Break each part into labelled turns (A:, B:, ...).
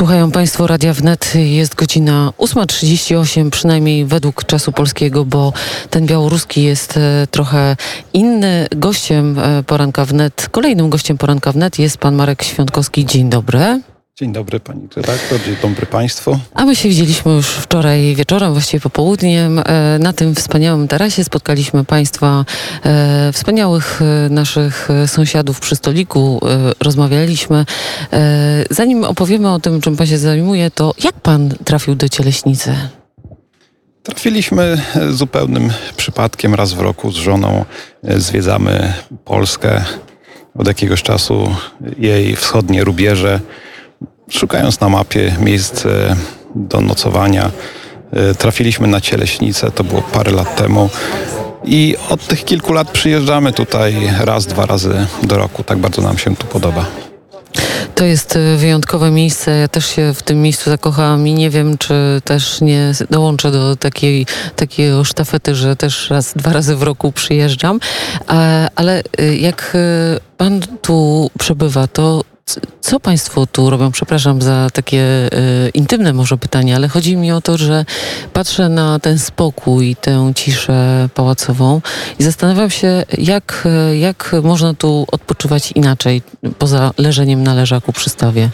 A: Słuchają Państwo Radia Wnet. Jest godzina 8.38, przynajmniej według czasu polskiego, bo ten białoruski jest e, trochę inny. Gościem e, poranka Wnet, kolejnym gościem poranka Wnet jest pan Marek Świątkowski. Dzień dobry.
B: Dzień dobry pani redaktor, dzień dobry państwu.
A: A my się widzieliśmy już wczoraj wieczorem, właściwie popołudniem. E, na tym wspaniałym tarasie spotkaliśmy państwa, e, wspaniałych e, naszych sąsiadów przy stoliku. Rozmawialiśmy. Zanim opowiemy o tym, czym pan się zajmuje, to jak pan trafił do Cieleśnicy?
B: Trafiliśmy zupełnym przypadkiem. Raz w roku z żoną zwiedzamy Polskę. Od jakiegoś czasu jej wschodnie rubieże szukając na mapie miejsc do nocowania, e, trafiliśmy na Cieleśnicę, to było parę lat temu. I od tych kilku lat przyjeżdżamy tutaj raz, dwa razy do roku. Tak bardzo nam się tu podoba.
A: To jest e, wyjątkowe miejsce. Ja też się w tym miejscu zakochałam i nie wiem, czy też nie dołączę do takiej, takiego sztafety, że też raz, dwa razy w roku przyjeżdżam. Ale e, jak pan tu przebywa, to co Państwo tu robią? Przepraszam za takie e, intymne może pytanie, ale chodzi mi o to, że patrzę na ten spokój, tę ciszę pałacową i zastanawiam się, jak, e, jak można tu odpoczywać inaczej, poza leżeniem na leżaku przy stawie.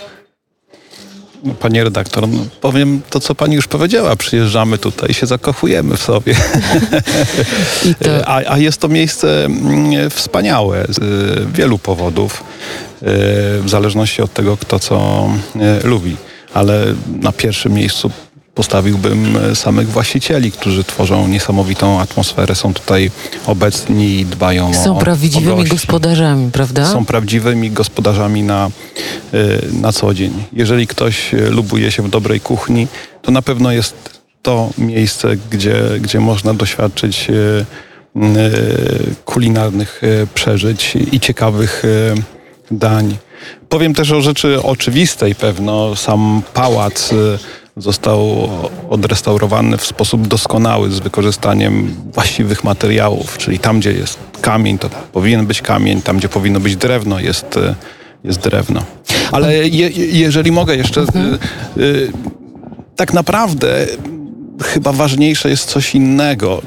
B: No, pani redaktor, no powiem to, co pani już powiedziała. Przyjeżdżamy tutaj i się zakochujemy w sobie. To... a, a, jest to miejsce mm, wspaniałe z wielu powodów. E, w zależności od tego, kto co e, lubi. Ale na pierwszym miejscu postawiłbym e, samych właścicieli, którzy tworzą niesamowitą atmosferę, są tutaj obecni i dbają
A: są o Są prawdziwymi
B: o
A: gospodarzami, prawda?
B: Są prawdziwymi gospodarzami na, na co dzień. Jeżeli ktoś lubuje się w dobrej kuchni, to na pewno jest to miejsce, gdzie, gdzie można doświadczyć kulinarnych przeżyć i ciekawych dań. Powiem też o rzeczy oczywistej pewno. Sam pałac został odrestaurowany w sposób doskonały z wykorzystaniem właściwych materiałów, czyli tam, gdzie jest kamień, to powinien być kamień, tam, gdzie powinno być drewno, jest, y, jest drewno. Ale je, jeżeli mogę jeszcze, mhm. y, tak naprawdę chyba ważniejsze jest coś innego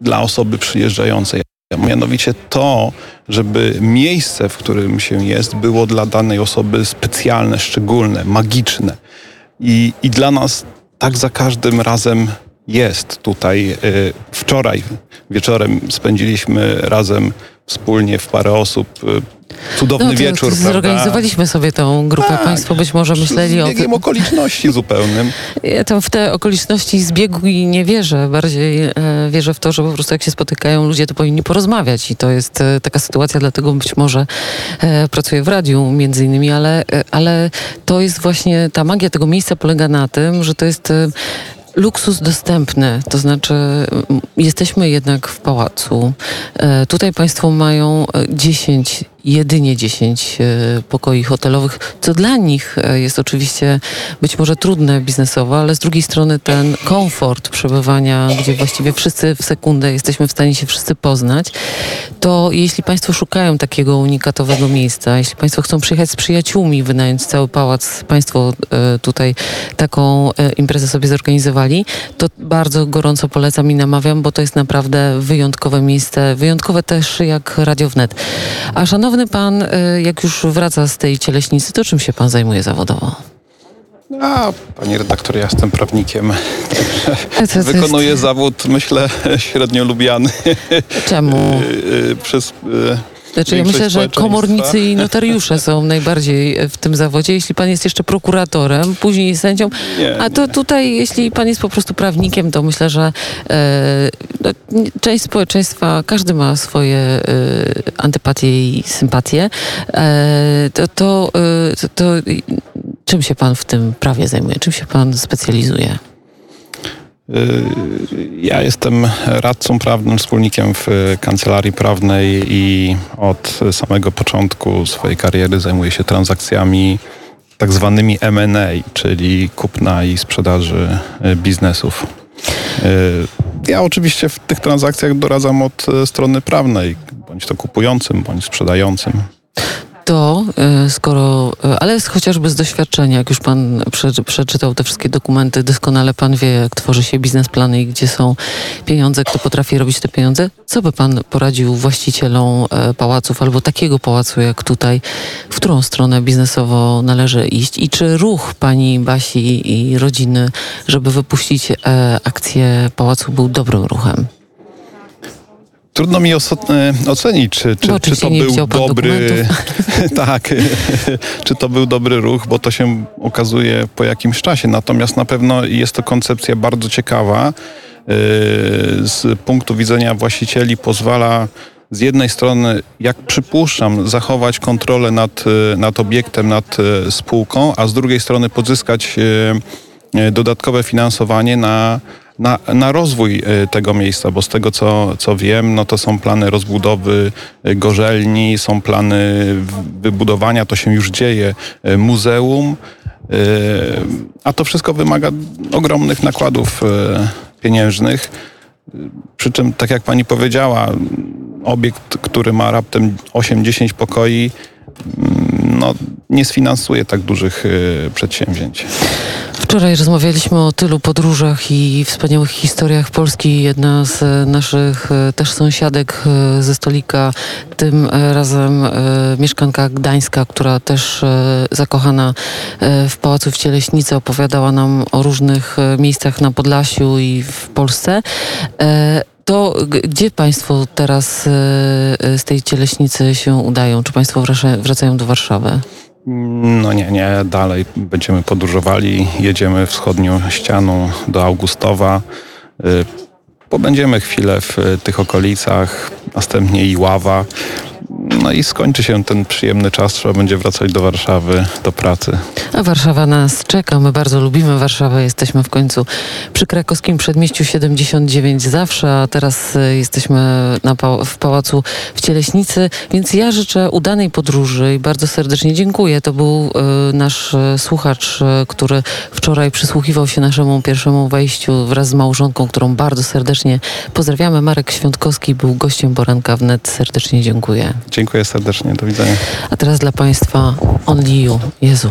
B: dla osoby przyjeżdżającej. Mianowicie to, żeby miejsce, w którym się jest, było dla danej osoby specjalne, szczególne, magiczne. I, i dla nas tak za każdym razem jest tutaj. Y, wczoraj wieczorem spędziliśmy razem wspólnie w parę osób y, cudowny no, to, wieczór. To
A: zorganizowaliśmy prawda? sobie tą grupę. Tak, Państwo być może myśleli
B: o tym. okoliczności zupełnym.
A: Ja tam w te okoliczności zbiegu i nie wierzę. Bardziej e, wierzę w to, że po prostu jak się spotykają ludzie, to powinni porozmawiać i to jest e, taka sytuacja, dlatego być może e, pracuję w radiu między innymi, ale, e, ale to jest właśnie, ta magia tego miejsca polega na tym, że to jest e, luksus dostępny, to znaczy jesteśmy jednak w pałacu. E, tutaj Państwo mają 10 jedynie 10 e, pokoi hotelowych, co dla nich e, jest oczywiście być może trudne biznesowo, ale z drugiej strony ten komfort przebywania, gdzie właściwie wszyscy w sekundę jesteśmy w stanie się wszyscy poznać, to jeśli Państwo szukają takiego unikatowego miejsca, jeśli Państwo chcą przyjechać z przyjaciółmi, wynająć cały pałac, Państwo e, tutaj taką imprezę sobie zorganizowali, to bardzo gorąco polecam i namawiam, bo to jest naprawdę wyjątkowe miejsce, wyjątkowe też jak Radio Wnet. A szanowni Szanowny pan, y, jak już wraca z tej cieleśnicy, to czym się pan zajmuje zawodowo?
B: A, panie redaktor, ja jestem prawnikiem. Wykonuję zawód, myślę, średnio lubiany.
A: Czemu?
B: Y, y, przez
A: znaczy, ja myślę, że komornicy i notariusze są najbardziej w tym zawodzie. Jeśli pan jest jeszcze prokuratorem, później sędzią, nie, a to nie. tutaj, jeśli pan jest po prostu prawnikiem, to myślę, że e, no, część społeczeństwa, każdy ma swoje e, antypatie i sympatie. E, to, to, e, to czym się pan w tym prawie zajmuje? Czym się pan specjalizuje?
B: Y, ja jestem radcą prawnym, wspólnikiem w kancelarii prawnej i od samego początku swojej kariery zajmuję się transakcjami tak zwanymi M&A, czyli kupna i sprzedaży y, biznesów. Y, ja oczywiście w tych transakcjach doradzam od strony prawnej, bądź to kupującym, bądź sprzedającym.
A: To, e, skoro, e, ale chociażby z doświadczenia, jak już pan prze, przeczytał te wszystkie dokumenty, doskonale pan wie, jak tworzy się biznesplany i gdzie są pieniądze, kto potrafi robić te pieniądze. Co by pan poradził właścicielom e, pałaców albo takiego pałacu jak tutaj, w którą stronę biznesowo należy iść i czy ruch pani Basi i rodziny, żeby wypuścić akcję pałacu był dobrym ruchem?
B: Trudno mi e, ocenić, czy, czy, czy
A: oczywiście
B: to był dobry. tak, czy to był dobry ruch, bo to się okazuje po jakimś czasie. Natomiast na pewno jest to koncepcja bardzo ciekawa. e, Z punktu widzenia właścicieli pozwala z jednej strony, jak przypuszczam, zachować kontrolę nad, e, nad obiektem, nad spółką, a z drugiej strony pozyskać dodatkowe finansowanie na, na, na rozwój e, tego miejsca, bo z tego co, co wiem, no to są plany rozbudowy e, gorzelni, są plany wybudowania, to się już dzieje, e, muzeum, a to wszystko wymaga ogromnych nakładów pieniężnych. Przy czym, tak jak pani powiedziała, obiekt, który ma raptem 8-10 pokoi, mm, no, nie sfinansuje tak dużych przedsięwzięć.
A: Wczoraj rozmawialiśmy o tylu podróżach i wspaniałych historiach Polski. Jedna z e, naszych e, też sąsiadek e, ze stolika, tym razem mieszkanka gdańska, która też zakochana w Pałacu w Cieleśnicy opowiadała nam o różnych miejscach na Podlasiu i w Polsce. To gdzie Państwo teraz z tej Cieleśnicy się udają? Czy Państwo wraca- wracają do Warszawy?
B: No nie, nie, dalej będziemy podróżowali, jedziemy wschodnią ścianą do Augustowa. Y, Pobędziemy chwilę w y, tych okolicach, następnie Iława. No i skończy się ten przyjemny czas, trzeba będzie wracać do Warszawy, do pracy.
A: A Warszawa nas czeka. My bardzo lubimy Warszawę. Jesteśmy w końcu przy krakowskim przedmieściu 79 zawsze, a teraz e, jesteśmy pa- w pałacu w Cieleśnicy. Więc ja życzę udanej podróży i bardzo serdecznie dziękuję. To był e, nasz e, słuchacz, e, który wczoraj przysłuchiwał się naszemu pierwszemu wejściu wraz z małżonką, którą bardzo serdecznie pozdrawiamy. Marek Świątkowski był gościem poranka wnet. Serdecznie dziękuję.
B: Dziękuję serdecznie, do widzenia.
A: A teraz dla Państwa Only You, Jezu.